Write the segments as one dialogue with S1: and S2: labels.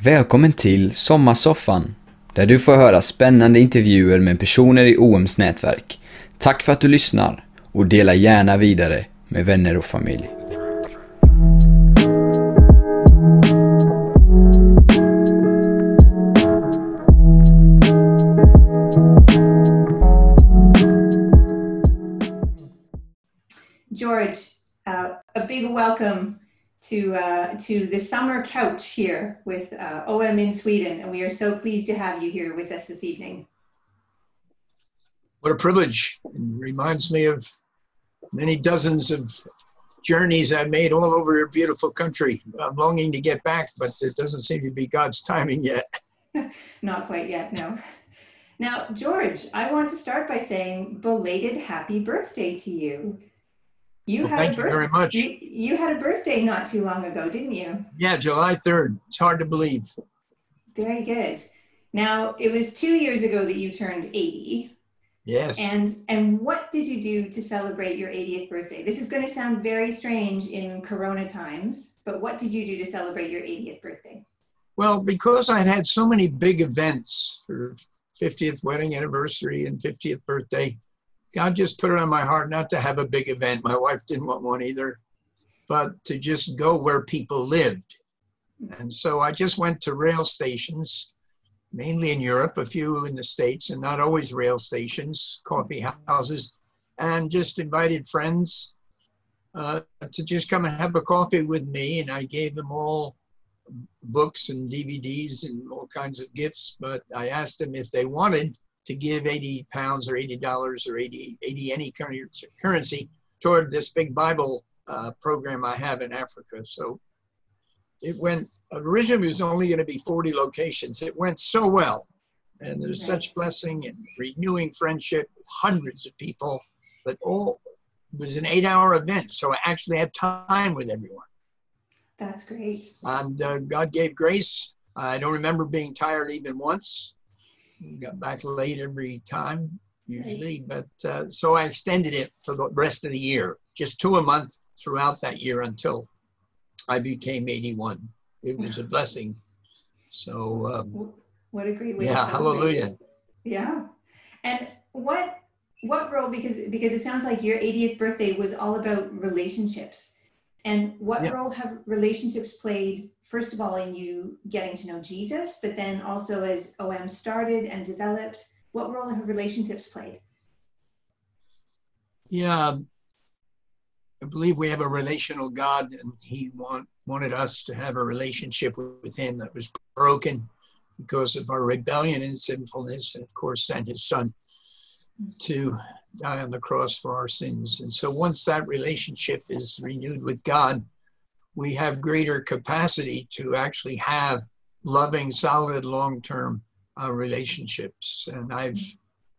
S1: Välkommen till Sommarsoffan, där du får höra spännande intervjuer med personer i OMs nätverk. Tack för att du lyssnar och dela gärna vidare med vänner och familj.
S2: George, uh, a big welcome to uh, to the summer couch here with uh, OM in Sweden, and we are so pleased to have you here with us this evening.
S3: What a privilege! It reminds me of many dozens of journeys I've made all over your beautiful country. I'm longing to get back, but it doesn't seem to be God's timing yet.
S2: Not quite yet, no. Now, George, I want to start by saying belated happy birthday to you. You
S3: Well,
S2: had
S3: thank
S2: a
S3: you very much.
S2: You, you had a birthday not too long ago, didn't you?
S3: Yeah, July 3rd. It's hard to believe.
S2: Very good. Now, it was two years ago that you turned 80.
S3: Yes.
S2: And and what did you do to celebrate your 80th birthday? This is going to sound very strange in corona times, but what did you do to celebrate your 80th birthday?
S3: Well, because I'd had so many big events for 50th wedding anniversary and 50th birthday, God just put it on my heart not to have a big event. My wife didn't want one either, but to just go where people lived. And so I just went to rail stations, mainly in Europe, a few in the States, and not always rail stations, coffee houses, and just invited friends uh, to just come and have a coffee with me. And I gave them all books and DVDs and all kinds of gifts, but I asked them if they wanted to give 80 pounds or 80 dollars or 80, 80 any curren- currency toward this big Bible uh, program I have in Africa. So it went, originally it was only going to be 40 locations. It went so well. And there's
S2: Right.
S3: such blessing and renewing friendship with hundreds of people, but all it was an eight hour event. So I actually had time with everyone
S2: That's great.
S3: and uh, God gave grace. I don't remember being tired even once. Got back late every time, usually, but uh, so I extended it for the rest of the year, just two a month throughout that year until I became 81. It was a blessing. So um,
S2: What a great way
S3: Yeah, hallelujah.
S2: Yeah. And what what role because because it sounds like your 80th birthday was all about relationships. And what
S3: Yeah.
S2: role have relationships played first of all in you getting to know Jesus, but then also as OM started and developed, what role have relationships played?
S3: yeah, I believe we have a relational God, and He want, wanted us to have a relationship with Him that was broken because of our rebellion and sinfulness, and of course, sent His Son mm. to die on the cross for our sins. And so, once that relationship is renewed with God, we have greater capacity to actually have loving, solid, long term uh, relationships. And I've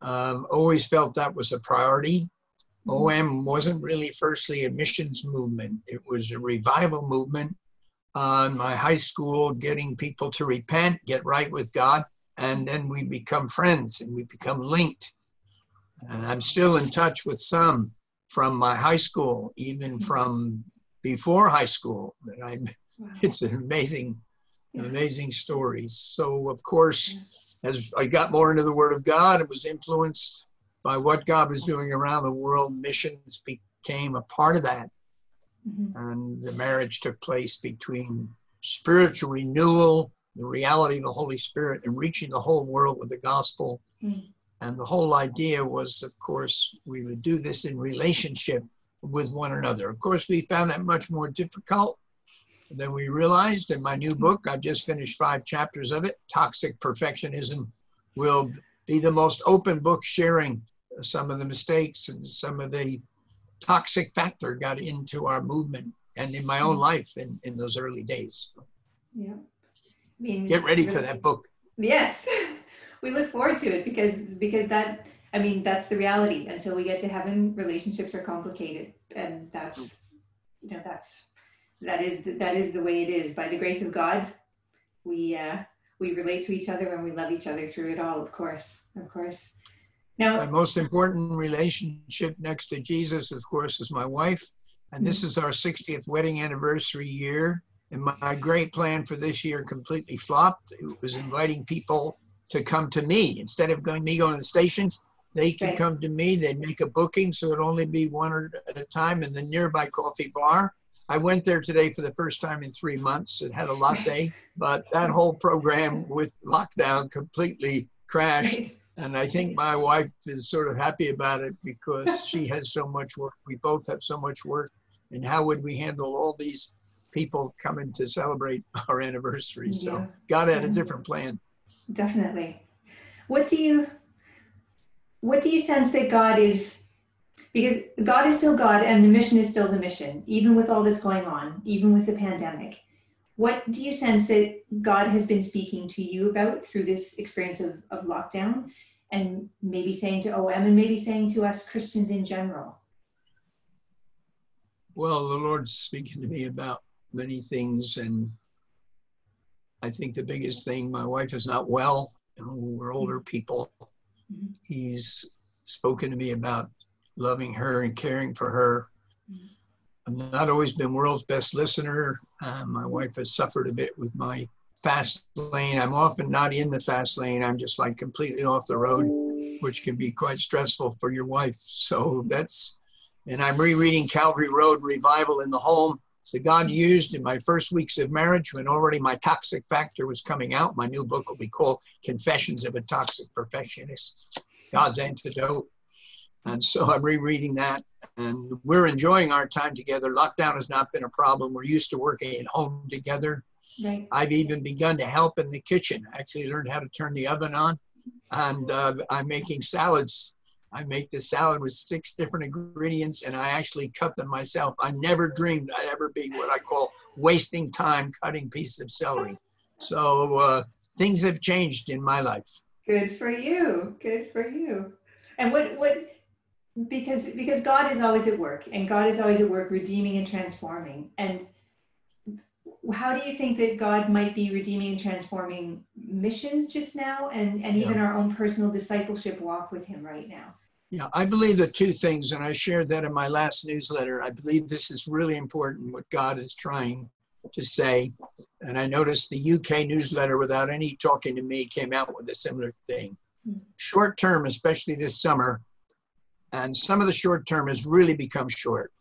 S3: um, always felt that was a priority. OM wasn't really firstly a missions movement, it was a revival movement on my high school, getting people to repent, get right with God, and then we become friends and we become linked. And I'm still in touch with some from my high school, even from before high school. That I,
S2: Wow.
S3: it's an amazing,
S2: Yeah.
S3: amazing stories. So of course, as I got more into the Word of God, it was influenced by what God was doing around the world. Missions became a part of that,
S2: Mhm.
S3: and the marriage took place between spiritual renewal, the reality of the Holy Spirit, and reaching the whole world with the gospel.
S2: Mm.
S3: And the whole idea was, of course, we would do this in relationship with one another. Of course, we found that much more difficult than we realized. In my new hmm. book, I've just finished five chapters of it. Toxic Perfectionism will be the most open book sharing some of the mistakes and some of the toxic factor got into our movement and in my own hmm. life in, in those early days.
S2: Yeah. I mean,
S3: Get ready for that book.
S2: Yes, we look forward to it because because that I mean that's the reality. Until we get to heaven, relationships are complicated, and that's you know that's that is the, that is the way it is. By the grace of God, we uh, we relate to each other and we love each other through it all. Of course, of course. Now, My
S3: most important relationship next to Jesus, of course, is my wife. And this is our 60th wedding anniversary year. And my great plan for this year completely flopped. It was inviting people to come to me instead of going me going to the stations. They could
S2: Right.
S3: come to me. They'd make a booking, so it'd only be one or- at a time in the nearby coffee bar. I went there today for the first time in three months. It had a latte, but that whole program with lockdown completely crashed. And I think my wife is sort of happy about it because she has so much work. We both have so much work. And how would we handle all these people coming to celebrate our anniversary? So. God had a
S2: mm-hmm.
S3: different plan.
S2: Definitely. What do you what do you sense that God is because God is still God and the mission is still the mission, even with all that's going on, even with the pandemic. What do you sense that God has been speaking to you about through this experience of, of lockdown and maybe saying to OM and maybe saying to us Christians in general?
S3: Well, the Lord's speaking to me about many things. And I think the biggest thing, my wife is not well. We're older people. He's spoken to me about loving her and caring for her. I've not always been world's best listener. Uh, my wife has suffered a bit with my fast lane. I'm often not in the fast lane. I'm just like completely off the road, which can be quite stressful for your wife. So that's, and I'm rereading Calvary Road Revival in the Home. So God used in my first weeks of marriage when already my toxic factor was coming out. My new book will be called Confessions of a Toxic Perfectionist God's Antidote. And so I'm rereading that. And we're enjoying our time together. Lockdown has not been a problem. We're used to working at home together.
S2: Right.
S3: I've even begun to help in the kitchen. I actually learned how to turn the oven on. And uh, I'm making salads. I make the salad with six different ingredients and I actually cut them myself. I never dreamed I'd ever be what I call wasting time cutting pieces of celery. So uh, things have changed in my life.
S2: Good for you. Good for you. And what what because because God is always at work and God is always at work redeeming and transforming. And how do you think that God might be redeeming and transforming missions just now and, and even our own personal discipleship walk with him right now?
S3: Yeah, I believe the two things, and I shared that in my last newsletter. I believe this is really important, what God is trying to say. And I noticed the UK newsletter, without any talking to me, came out with a similar thing.
S2: Hmm.
S3: Short term, especially this summer, and some of the short term has really become short.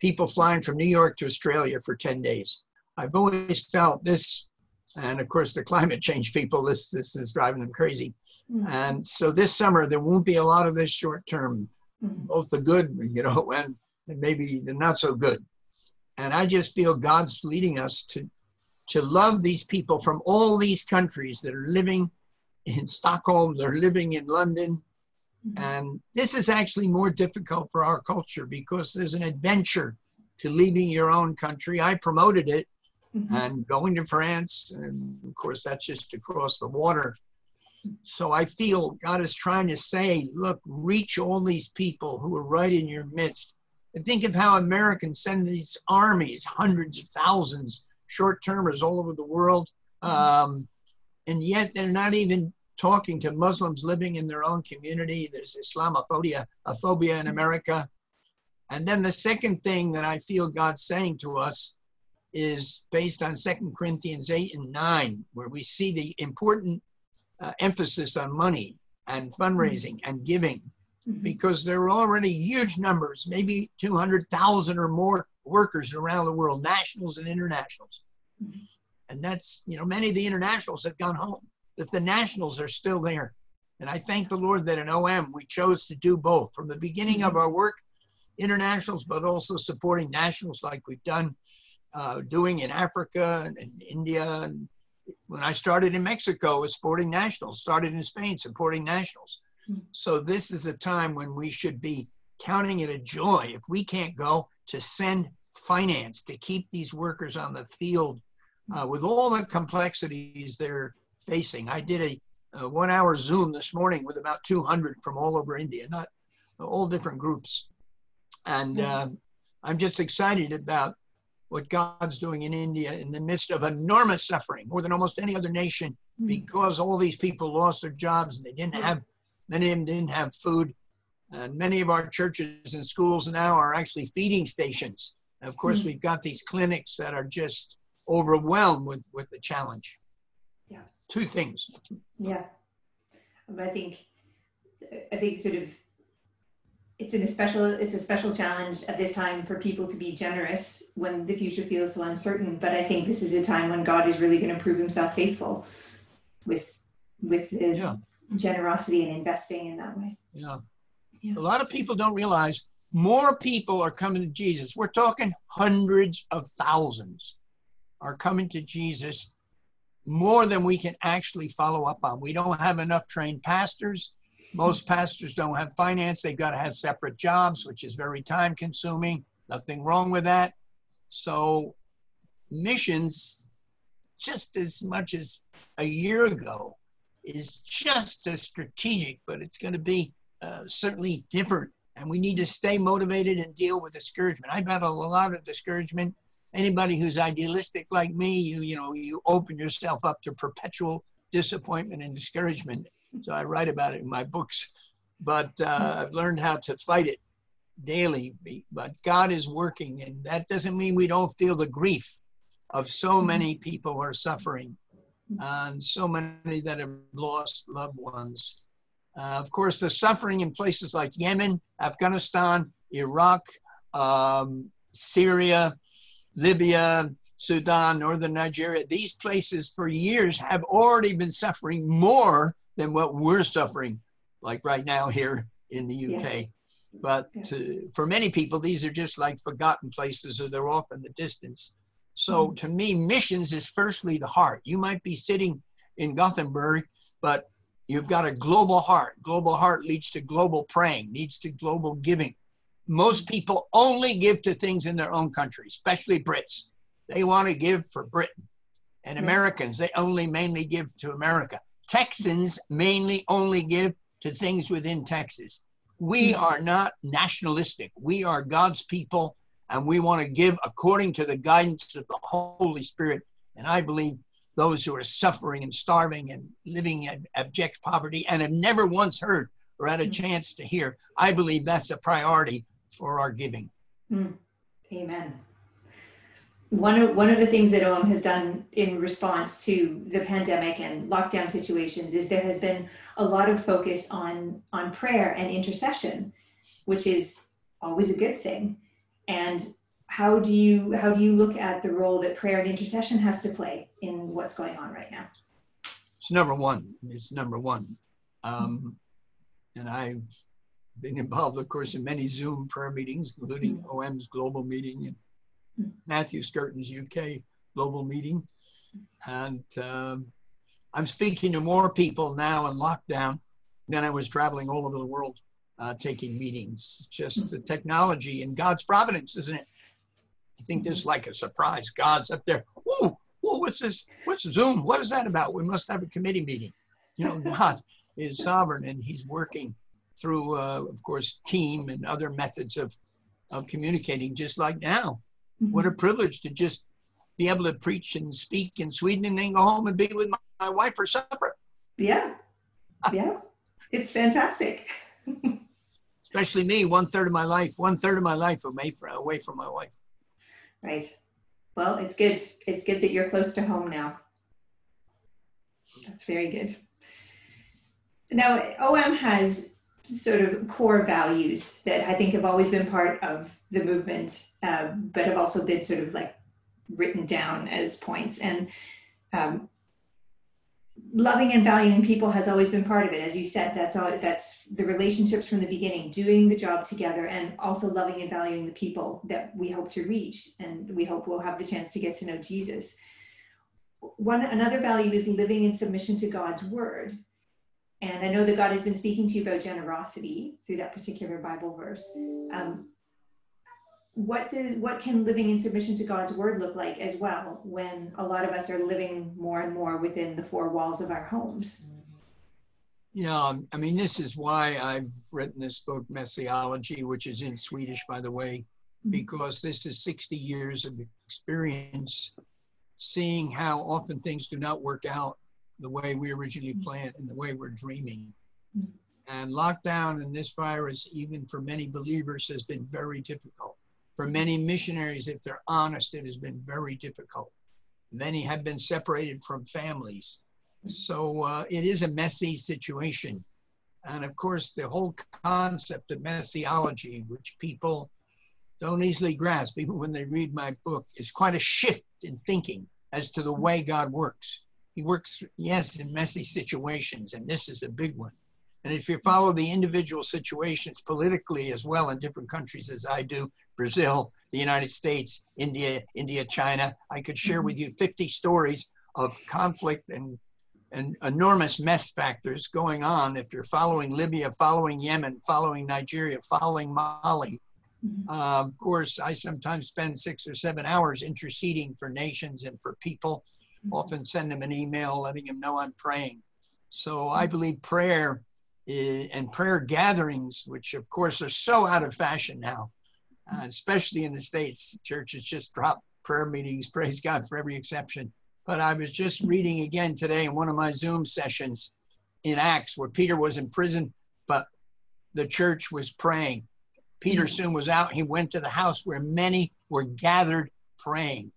S3: People flying from New York to Australia for 10 days. I've always felt this, and of course, the climate change people, this, this is driving them crazy.
S2: Mm,
S3: And so this summer, there won't be a lot of this short term,
S2: mm,
S3: both the good, you know, and, maybe the not so good. And I just feel God's leading us to, to love these people from all these countries that are living in Stockholm, they're living in London.
S2: mm.
S3: And this is actually more difficult for our culture because there's an adventure to leaving your own country. I promoted it
S2: Mhm.
S3: and going to France. And of course, that's just across the water. So I feel God is trying to say, look, reach all these people who are right in your midst. And think of how Americans send these armies, hundreds of thousands, short termers all over the world. Um, and yet they're not even talking to Muslims living in their own community. There's Islamophobia a phobia in America. And then the second thing that I feel God's saying to us is based on 2 Corinthians 8 and 9, where we see the important uh, emphasis on money and fundraising and giving,
S2: Mhm.
S3: because there are already huge numbers, maybe 200,000 or more workers around the world, nationals and internationals.
S2: Mhm.
S3: And that's, you know, many of the internationals have gone home, but the nationals are still there. And I thank the Lord that in OM we chose to do both from the beginning of our work, internationals, but also supporting nationals like we've done, uh, doing in Africa and, and India. And when I started in Mexico, it was supporting nationals, started in Spain, supporting nationals.
S2: Hmm.
S3: So this is a time when we should be counting it a joy if we can't go to send finance to keep these workers on the field uh, with all the complexities they're facing. I did a, a one hour Zoom this morning with about 200 from all over India, not all different groups. And
S2: Yeah.
S3: um, I'm just excited about what God's doing in India in the midst of enormous suffering, more than almost any other nation,
S2: Mm.
S3: because all these people lost their jobs and they didn't have, many of them didn't have food. And many of our churches and schools now are actually feeding stations. Of course,
S2: Mm.
S3: we've got these clinics that are just overwhelmed with, with the challenge.
S2: Yeah.
S3: Two things.
S2: Yeah. Um, I think, I think sort of, it's in a special, it's a special challenge at this time for people to be generous when the future feels so uncertain. But I think this is a time when God is really going to prove himself faithful with, with the
S3: Yeah.
S2: generosity and investing in that way.
S3: Yeah.
S2: Yeah.
S3: A lot of people don't realize more people are coming to Jesus. We're talking hundreds of thousands are coming to Jesus more than we can actually follow up on. We don't have enough trained pastors. Most pastors don't have finance. They've got to have separate jobs, which is very time consuming. Nothing wrong with that. So, missions, just as much as a year ago, is just as strategic, but it's going to be uh, certainly different. And we need to stay motivated and deal with discouragement. I've had a lot of discouragement. Anybody who's idealistic like me, you you know, you open yourself up to perpetual disappointment and discouragement. So I write about it in my books. But uh, I've learned how to fight it daily. But God is working, and that doesn't mean we don't feel the grief of so many people who are suffering, and so many that have lost loved ones. Uh, of course, the suffering in places like Yemen, Afghanistan, Iraq, um, Syria, Libya, Sudan, northern Nigeria, these places for years have already been suffering more than what we're suffering, like right now here in the UK.
S2: Yeah.
S3: But
S2: Yeah.
S3: to, for many people, these are just like forgotten places or they're off in the distance. So hmm. to me, missions is firstly the heart. You might be sitting in Gothenburg, but you've got a global heart. Global heart leads to global praying, leads to global giving. Most hmm. people only give to things in their own country, especially Brits. They want to give for Britain. And. Americans, they only mainly give to America. Texans mainly only give to things within Texas. We
S2: Hmm.
S3: are not nationalistic. We are God's people, and we want to give according to the guidance of the Holy Spirit. And I believe those who are suffering and starving and living in abject poverty and have never once heard or had a
S2: Hmm.
S3: chance to hear, I believe that's a priority for our giving.
S2: Amen. One of, one of the things that OM has done in response to the pandemic and lockdown situations is there has been a lot of focus on, on prayer and intercession, which is always a good thing. And how do you how do you look at the role that prayer and intercession has to play in what's going on right now?
S3: It's number one. It's number one. Um, and I've been involved, of course, in many Zoom prayer meetings, including OM's global meeting and Matthew Skirton's UK global meeting. And um, I'm speaking to more people now in lockdown than I was traveling all over the world uh, taking meetings. Just the technology and God's providence, isn't it? I think this is like a surprise. God's up there. Whoa, whoa, what's this? What's Zoom? What is that about? We must have a committee meeting. You know, God is sovereign and He's working through, uh, of course, team and other methods of, of communicating, just like now. What a mm-hmm. privilege to just be able to preach and speak in Sweden and then go home and be with my, my wife for supper.
S2: Yeah, yeah, it's fantastic.
S3: Especially me, one third of my life, one third of my life away from, away from my wife.
S2: Right. Well, it's good. It's good that you're close to home now. That's very good. Now, OM has sort of core values that I think have always been part of the movement, uh, but have also been sort of like written down as points. And um, loving and valuing people has always been part of it. As you said, that's all. That's the relationships from the beginning, doing the job together, and also loving and valuing the people that we hope to reach, and we hope we'll have the chance to get to know Jesus. One another value is living in submission to God's word. And I know that God has been speaking to you about generosity through that particular Bible verse. Um, what did what can living in submission to God's word look like as well when a lot of us are living more and more within the four walls of our homes?
S3: Yeah, I mean, this is why I've written this book, Messiology, which is in Swedish, by the way, because this is 60 years of experience seeing how often things do not work out the way we originally planned and the way we're dreaming.
S2: Mhm.
S3: And lockdown and this virus, even for many believers, has been very difficult. For many missionaries, if they're honest, it has been very difficult. Many have been separated from families. So uh, it is a messy situation. And of course, the whole concept of messiology, which people don't easily grasp, even when they read my book, is quite a shift in thinking as to the way God works. He works, yes, in messy situations, and this is a big one. And if you follow the individual situations politically as well in different countries as I do, Brazil, the United States, India, India, China, I could share with you 50 stories of conflict and, and enormous mess factors going on. If you're following Libya, following Yemen, following Nigeria, following Mali, uh, of course, I sometimes spend six or seven hours interceding for nations and for people. Often send them an email letting them know I'm praying. So I hmm. believe prayer and prayer gatherings, which of course are so out of fashion now, hmm. uh, especially in the States. Churches just drop prayer meetings, praise God for every exception. But I was just reading again today in one of my Zoom sessions in Acts where Peter was in prison, but the church was praying. Peter hmm. soon was out. He went to the house where many were gathered praying.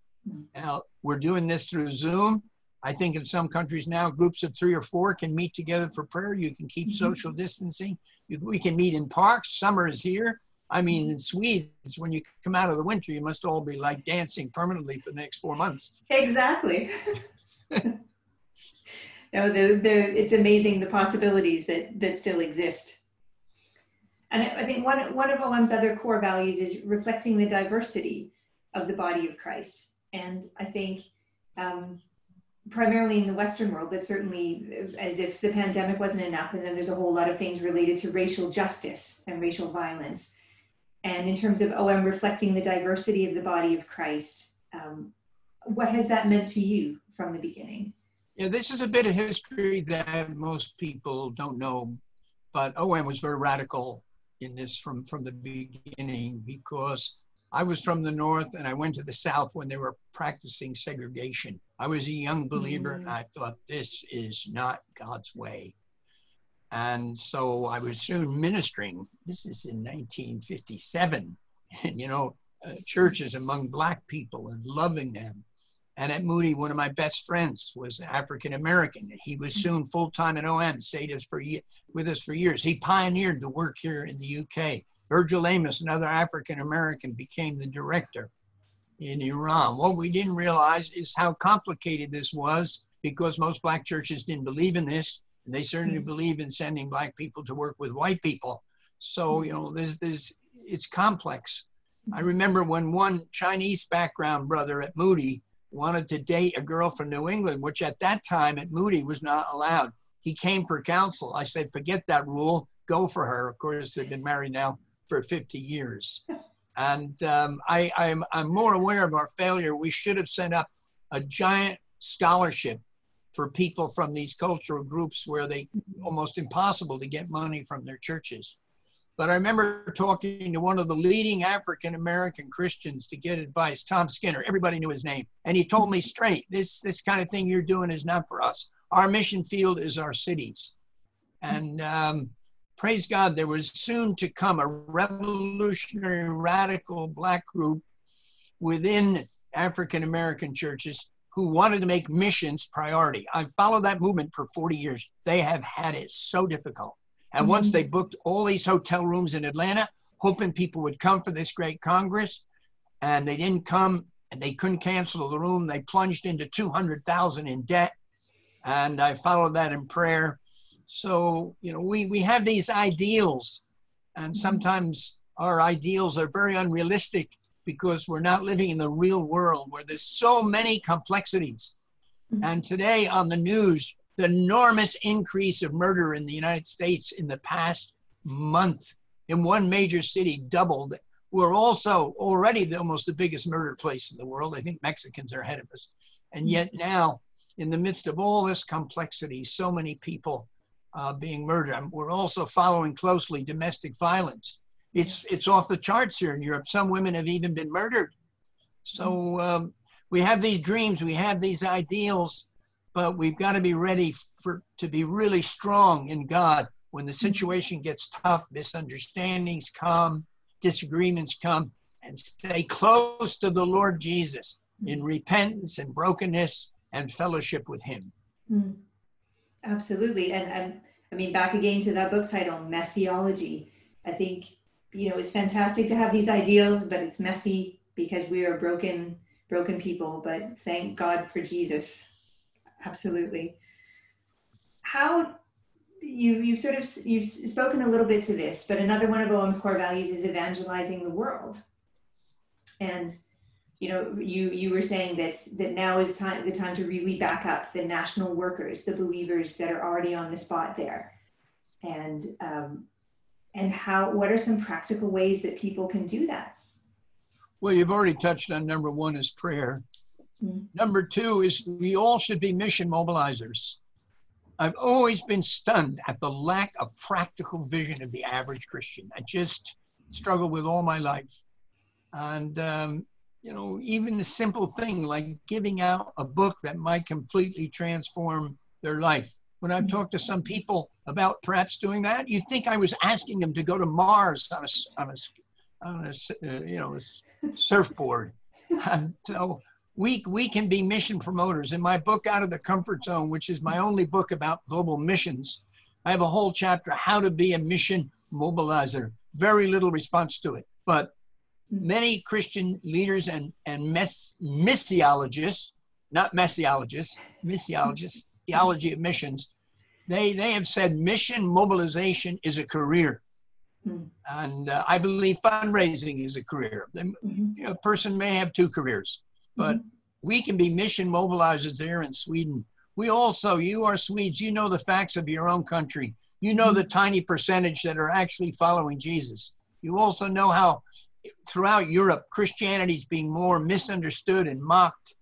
S3: Now, we're doing this through Zoom. I think in some countries now, groups of three or four can meet together for prayer. You can keep mm-hmm. social distancing. You, we can meet in parks. Summer is here. I mean, in Sweden, when you come out of the winter, you must all be like dancing permanently for the next four months.
S2: Exactly. no, the, the, it's amazing the possibilities that, that still exist. And I, I think one, one of OM's other core values is reflecting the diversity of the body of Christ. And I think um, primarily in the Western world, but certainly as if the pandemic wasn't enough. And then there's a whole lot of things related to racial justice and racial violence. And in terms of OM reflecting the diversity of the body of Christ, um, what has that meant to you from the beginning?
S3: Yeah, this is a bit of history that most people don't know, but OM was very radical in this from, from the beginning because I was from the North and I went to the South when they were practicing segregation. I was a young believer mm. and I thought, this is not God's way. And so I was soon ministering. This is in 1957, and you know, uh, churches among Black people and loving them. And at Moody, one of my best friends was African American. He was soon full time at OM, stayed us for, with us for years. He pioneered the work here in the UK. Virgil Amos, another African American, became the director in Iran. What we didn't realize is how complicated this was because most black churches didn't believe in this. And they certainly mm-hmm. believe in sending black people to work with white people. So, you know, there's, there's, it's complex. I remember when one Chinese background brother at Moody wanted to date a girl from New England, which at that time at Moody was not allowed. He came for counsel. I said, forget that rule, go for her. Of course, they've been married now for 50 years. And um, I, I'm, I'm more aware of our failure. We should have set up a giant scholarship for people from these cultural groups where they almost impossible to get money from their churches. But I remember talking to one of the leading African American Christians to get advice, Tom Skinner. Everybody knew his name. And he told me straight, this, this kind of thing you're doing is not for us. Our mission field is our cities. And um, praise God, there was soon to come a revolutionary, radical black group within African American churches who wanted to make missions priority. I followed that movement for 40 years. They have had it so difficult. And mm-hmm. once they booked all these hotel rooms in Atlanta, hoping people would come for this great Congress, and they didn't come and they couldn't cancel the room, they plunged into 200,000 in debt. And I followed that in prayer so, you know, we, we have these ideals, and mm-hmm. sometimes our ideals are very unrealistic because we're not living in the real world where there's so many complexities. Mm-hmm. And today on the news, the enormous increase of murder in the United States in the past month in one major city doubled. We're also already the, almost the biggest murder place in the world. I think Mexicans are ahead of us. And mm-hmm. yet now, in the midst of all this complexity, so many people uh, being murdered. We're also following closely domestic violence. It's it's off the charts here in Europe. Some women have even been murdered. So um, we have these dreams, we have these ideals, but we've got to be ready for to be really strong in God when the situation gets tough, misunderstandings come, disagreements come, and stay close to the Lord Jesus. in repentance and brokenness and fellowship with Him.
S2: Mm. Absolutely. And, and I mean, back again to that book title, Messiology. I think, you know, it's fantastic to have these ideals, but it's messy because we are broken, broken people. But thank God for Jesus. Absolutely. How you you've sort of you've spoken a little bit to this, but another one of OM's core values is evangelizing the world. And you know, you you were saying that that now is time the time to really back up the national workers, the believers that are already on the spot there, and um, and how what are some practical ways that people can do that?
S3: Well, you've already touched on number one is prayer. Mm-hmm. Number two is we all should be mission mobilizers. I've always been stunned at the lack of practical vision of the average Christian. I just struggled with all my life. And um, you know, even a simple thing like giving out a book that might completely transform their life. When I've talked to some people about perhaps doing that, you'd think I was asking them to go to Mars on a, on a, on a uh, you know, a surfboard. and so we, we can be mission promoters. In my book, Out of the Comfort Zone, which is my only book about global missions, I have a whole chapter, How to Be a Mission Mobilizer. Very little response to it. But many Christian leaders and, and mess, missiologists, not messiologists, missiologists, theology of missions, they, they have said mission mobilization is a career. Mm-hmm. And uh, I believe fundraising is a career. Mm-hmm. A person may have two careers, but mm-hmm. we can be mission mobilizers there in Sweden. We also, you are Swedes, you know the facts of your own country. You know the tiny percentage that are actually following Jesus. You also know how throughout Europe, Christianity is being more misunderstood and mocked,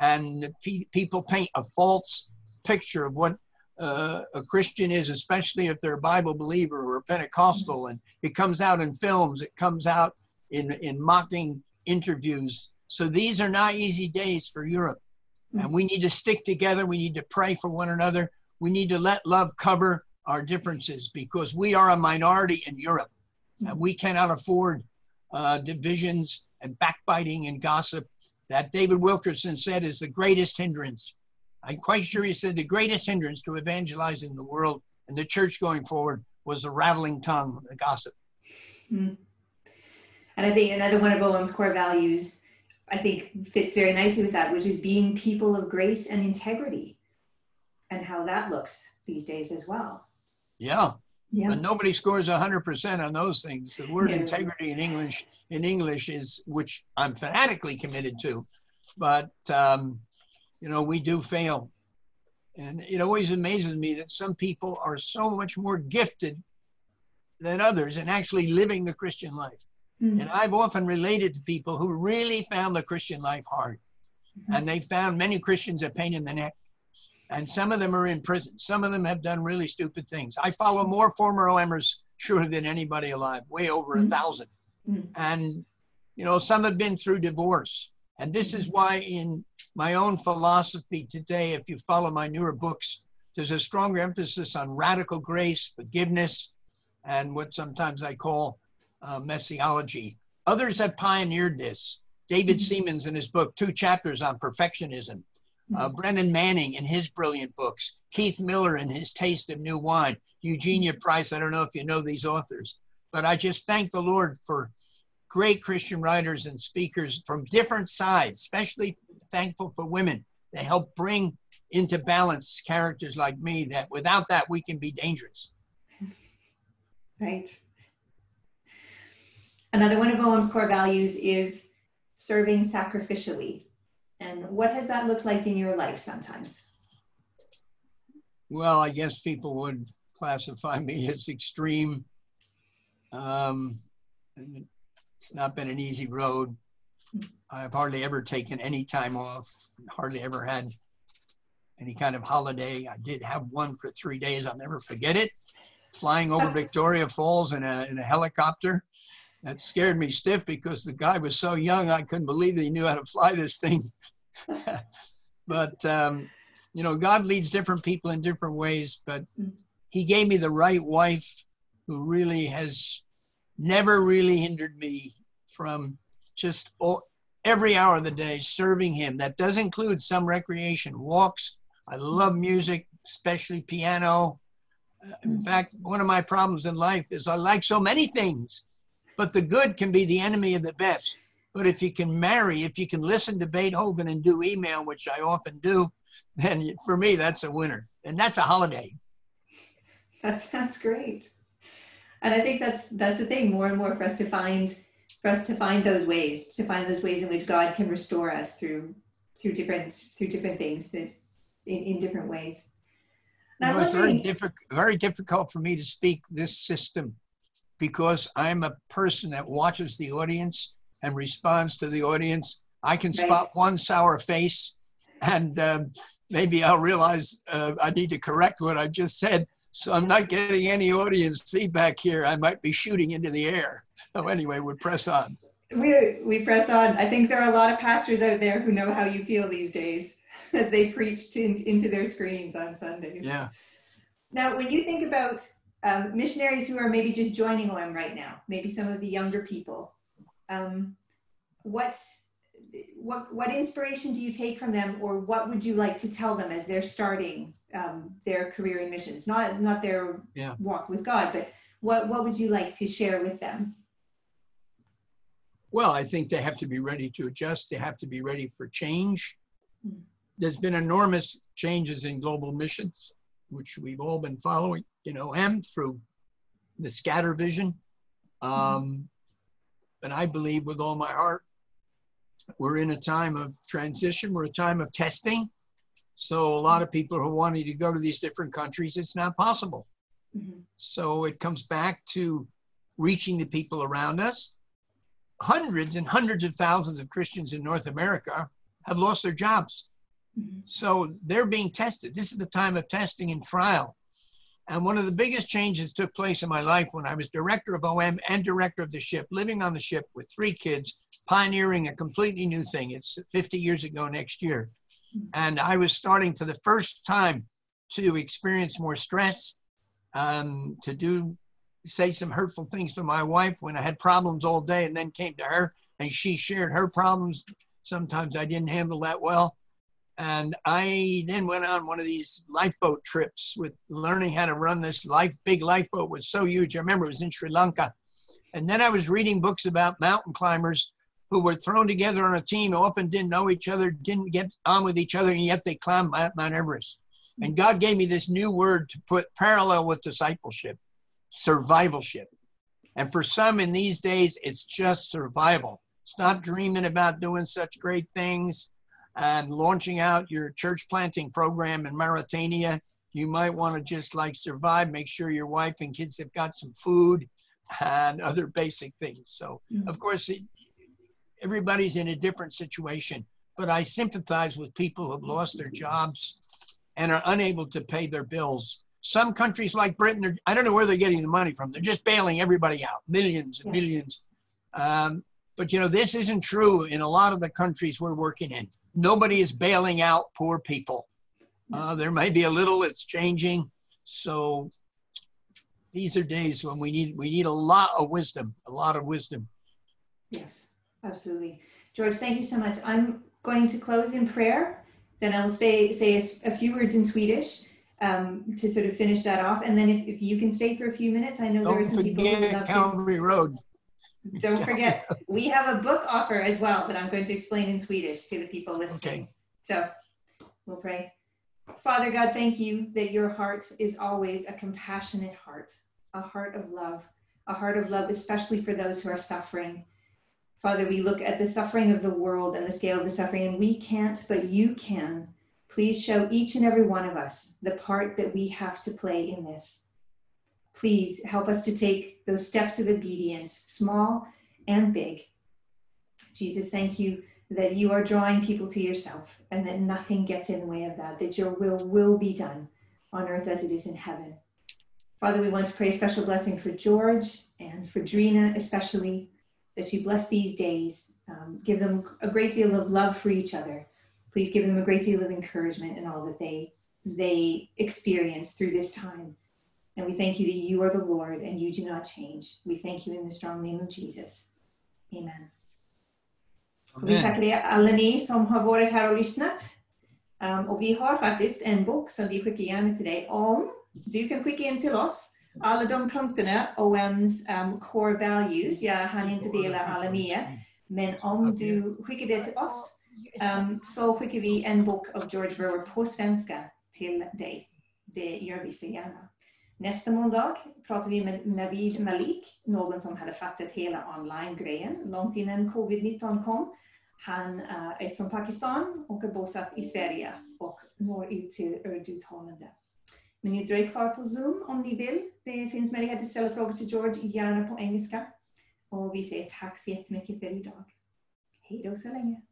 S3: and pe- people paint a false picture of what uh, a Christian is, especially if they're a Bible believer or a Pentecostal, and it comes out in films, it comes out in, in mocking interviews. So these are not easy days for Europe. And we need to stick together. We need to pray for one another. We need to let love cover our differences because we are a minority in Europe and we cannot afford uh, divisions and backbiting and gossip that David Wilkerson said is the greatest hindrance. I'm quite sure he said the greatest hindrance to evangelizing the world and the church going forward was the rattling tongue, the gossip.
S2: Mm. And I think another one of OM's core values, I think, fits very nicely with that, which is being people of grace and integrity, and how that looks these days as well.
S3: Yeah, yeah. But nobody scores 100% on those things. The word integrity in English in English is which I'm fanatically committed to, but um, you know we do fail, and it always amazes me that some people are so much more gifted than others in actually living the Christian life. Mm-hmm. And I've often related to people who really found the Christian life hard, mm-hmm. and they found many Christians a pain in the neck and some of them are in prison. Some of them have done really stupid things. I follow more former OMers sure than anybody alive, way over mm-hmm. a 1000 mm-hmm. And, you know, some have been through divorce. And this is why, in my own philosophy today, if you follow my newer books, there's a stronger emphasis on radical grace, forgiveness, and what sometimes I call uh, messiology. Others have pioneered this. David mm-hmm. Seamands, in his book, two chapters on perfectionism, uh, mm-hmm. Brennan Manning in his brilliant books, Keith Miller in his Taste of New Wine, Eugenia mm-hmm. Price. I don't know if you know these authors, but I just thank the Lord for great Christian writers and speakers from different sides, especially thankful for women. They help bring into balance characters like me that without that we can be dangerous.
S2: Right. Another one of OM's core values is serving sacrificially. And what has that looked like in your life sometimes?
S3: Well, I guess people would classify me as extreme. Um, it's not been an easy road. I've hardly ever taken any time off, hardly ever had any kind of holiday. I did have one for three days. I'll never forget it. Flying over Victoria Falls in a, in a helicopter. That scared me stiff because the guy was so young, I couldn't believe that he knew how to fly this thing. but um, you know, God leads different people in different ways. But He gave me the right wife, who really has never really hindered me from just every hour of the day serving Him. That does include some recreation, walks. I love music, especially piano. Uh, In fact, one of my problems in life is I like so many things, but the good can be the enemy of the best. But if you can marry, if you can listen to Beethoven and do email, which I often do, then for me, that's a winner. And that's a holiday.
S2: That sounds great. And I think that's that's the thing, more and more for us to find for us to find those ways, to find those ways in which God can restore us through through different through different things that in, in different ways.
S3: You
S2: Now,
S3: know, it's very difficult, very difficult for me to speak this system because I'm a person that watches the audience and responds to the audience. I can spot one sour face, and um, maybe I'll realize uh, I need to correct what I just said. So I'm not getting any audience feedback here. I might be shooting into the air. So anyway, we press on.
S2: we we press on. I think there are a lot of pastors out there who know how you feel these days as they preach to, into their screens on Sundays.
S3: Yeah.
S2: Now, when you think about um, missionaries who are maybe just joining OM right now, maybe some of the younger people, um, what what what inspiration do you take from them, or what would you like to tell them as they're starting um, their career in missions? Not not their
S3: Yeah.
S2: walk with God, but what what would you like to share with them?
S3: Well, I think they have to be ready to adjust. They have to be ready for change.
S2: Mm.
S3: There's been enormous changes in global missions, which we've all been following, you know, and through the scatter vision. Um, and I believe with all my heart, we're in a time of transition. We're a time of testing. So a lot of people who wanting to go to these different countries, it's not possible.
S2: Mhm.
S3: So it comes back to reaching the people around us. Hundreds and hundreds of thousands of Christians in North America have lost their jobs.
S2: Mhm.
S3: So they're being tested. This is the time of testing and trial. And one of the biggest changes took place in my life when I was director of OM and director of the ship, living on the ship with three kids, pioneering a completely new thing. It's 50 years ago next year. And I was starting for the first time to experience more stress, um, to do say some hurtful things to my wife when I had problems all day and then came to her and she shared her problems. Sometimes I didn't handle that well. And I then went on one of these lifeboat trips with learning how to run this life big lifeboat was so huge. I remember it was in Sri Lanka. And then I was reading books about mountain climbers who were thrown together on a team often didn't know each other, didn't get on with each other, and yet they climbed Mount Mount Everest. And God gave me this new word to put parallel with discipleship survivalship. And for some in these days, it's just survival. Stop dreaming about doing such great things and launching out your church planting program in Mauritania. You might want to just like survive, make sure your wife and kids have got some food and other basic things. So,
S2: Mhm.
S3: of course, it, everybody's in a different situation, but I sympathize with people who've lost their jobs and are unable to pay their bills. Some countries like Britain, are, I don't know where they're getting the money from. They're just bailing everybody out, millions and
S2: Yeah.
S3: millions. Um, but you know, this isn't true in a lot of the countries we're working in. Nobody is bailing out poor people. Uh, there may be a little, it's changing. So these are days when we need we need a lot of wisdom, a lot of wisdom.
S2: Yes, absolutely. George, thank you so much. I'm going to close in prayer. Then I'll say, say a few words in Swedish um, to sort of finish that off. And then if, if you can stay for a few minutes, I know there are some people who would
S3: forget
S2: love to.
S3: Calvary Road.
S2: Don't forget, we have a book offer as well that I'm going to explain in Swedish to the people listening.
S3: Okay.
S2: So we'll pray. Father God, thank you that your heart is always a compassionate heart, a heart of love, a heart of love, especially for those who are suffering. Father, we look at the suffering of the world and the scale of the suffering, and we can't, but you can. Please show each and every one of us the part that we have to play in this. Please help us to take those steps of obedience, small and big. Jesus, thank you that you are drawing people to yourself and that nothing gets in the way of that, that your will will be done on earth as it is in heaven. Father, we want to pray a special blessing for George and for Drena, especially, that you bless these days. Um, give them a great deal of love for each other. Please give them a great deal of encouragement in all that they they experience through this time. And we thank you that you are the Lord and you do not change. We thank you in the strong name of Jesus. Amen. Vi tackar er alla ni som har varit här och lyssnat. Um, och vi har faktiskt en bok som vi skickar gärna till dig om. Du kan skicka in till oss alla de punkterna, OMs um, core values. Jag hann inte dela alla nya. Men om du skickar det till oss um, så skickar vi en bok av George Verwer på svenska till dig. Det gör vi så gärna. Nästa måndag pratar vi med Navid Malik, någon som hade fattat hela online-grejen långt innan covid-19 kom. Han eh, är från Pakistan och är bosatt i Sverige och når ut till urdutalande. Men ni dröjer kvar på Zoom om ni vill. Det finns möjlighet att ställa frågor till George, gärna på engelska. Och vi säger tack så jättemycket för idag. Hej då så länge.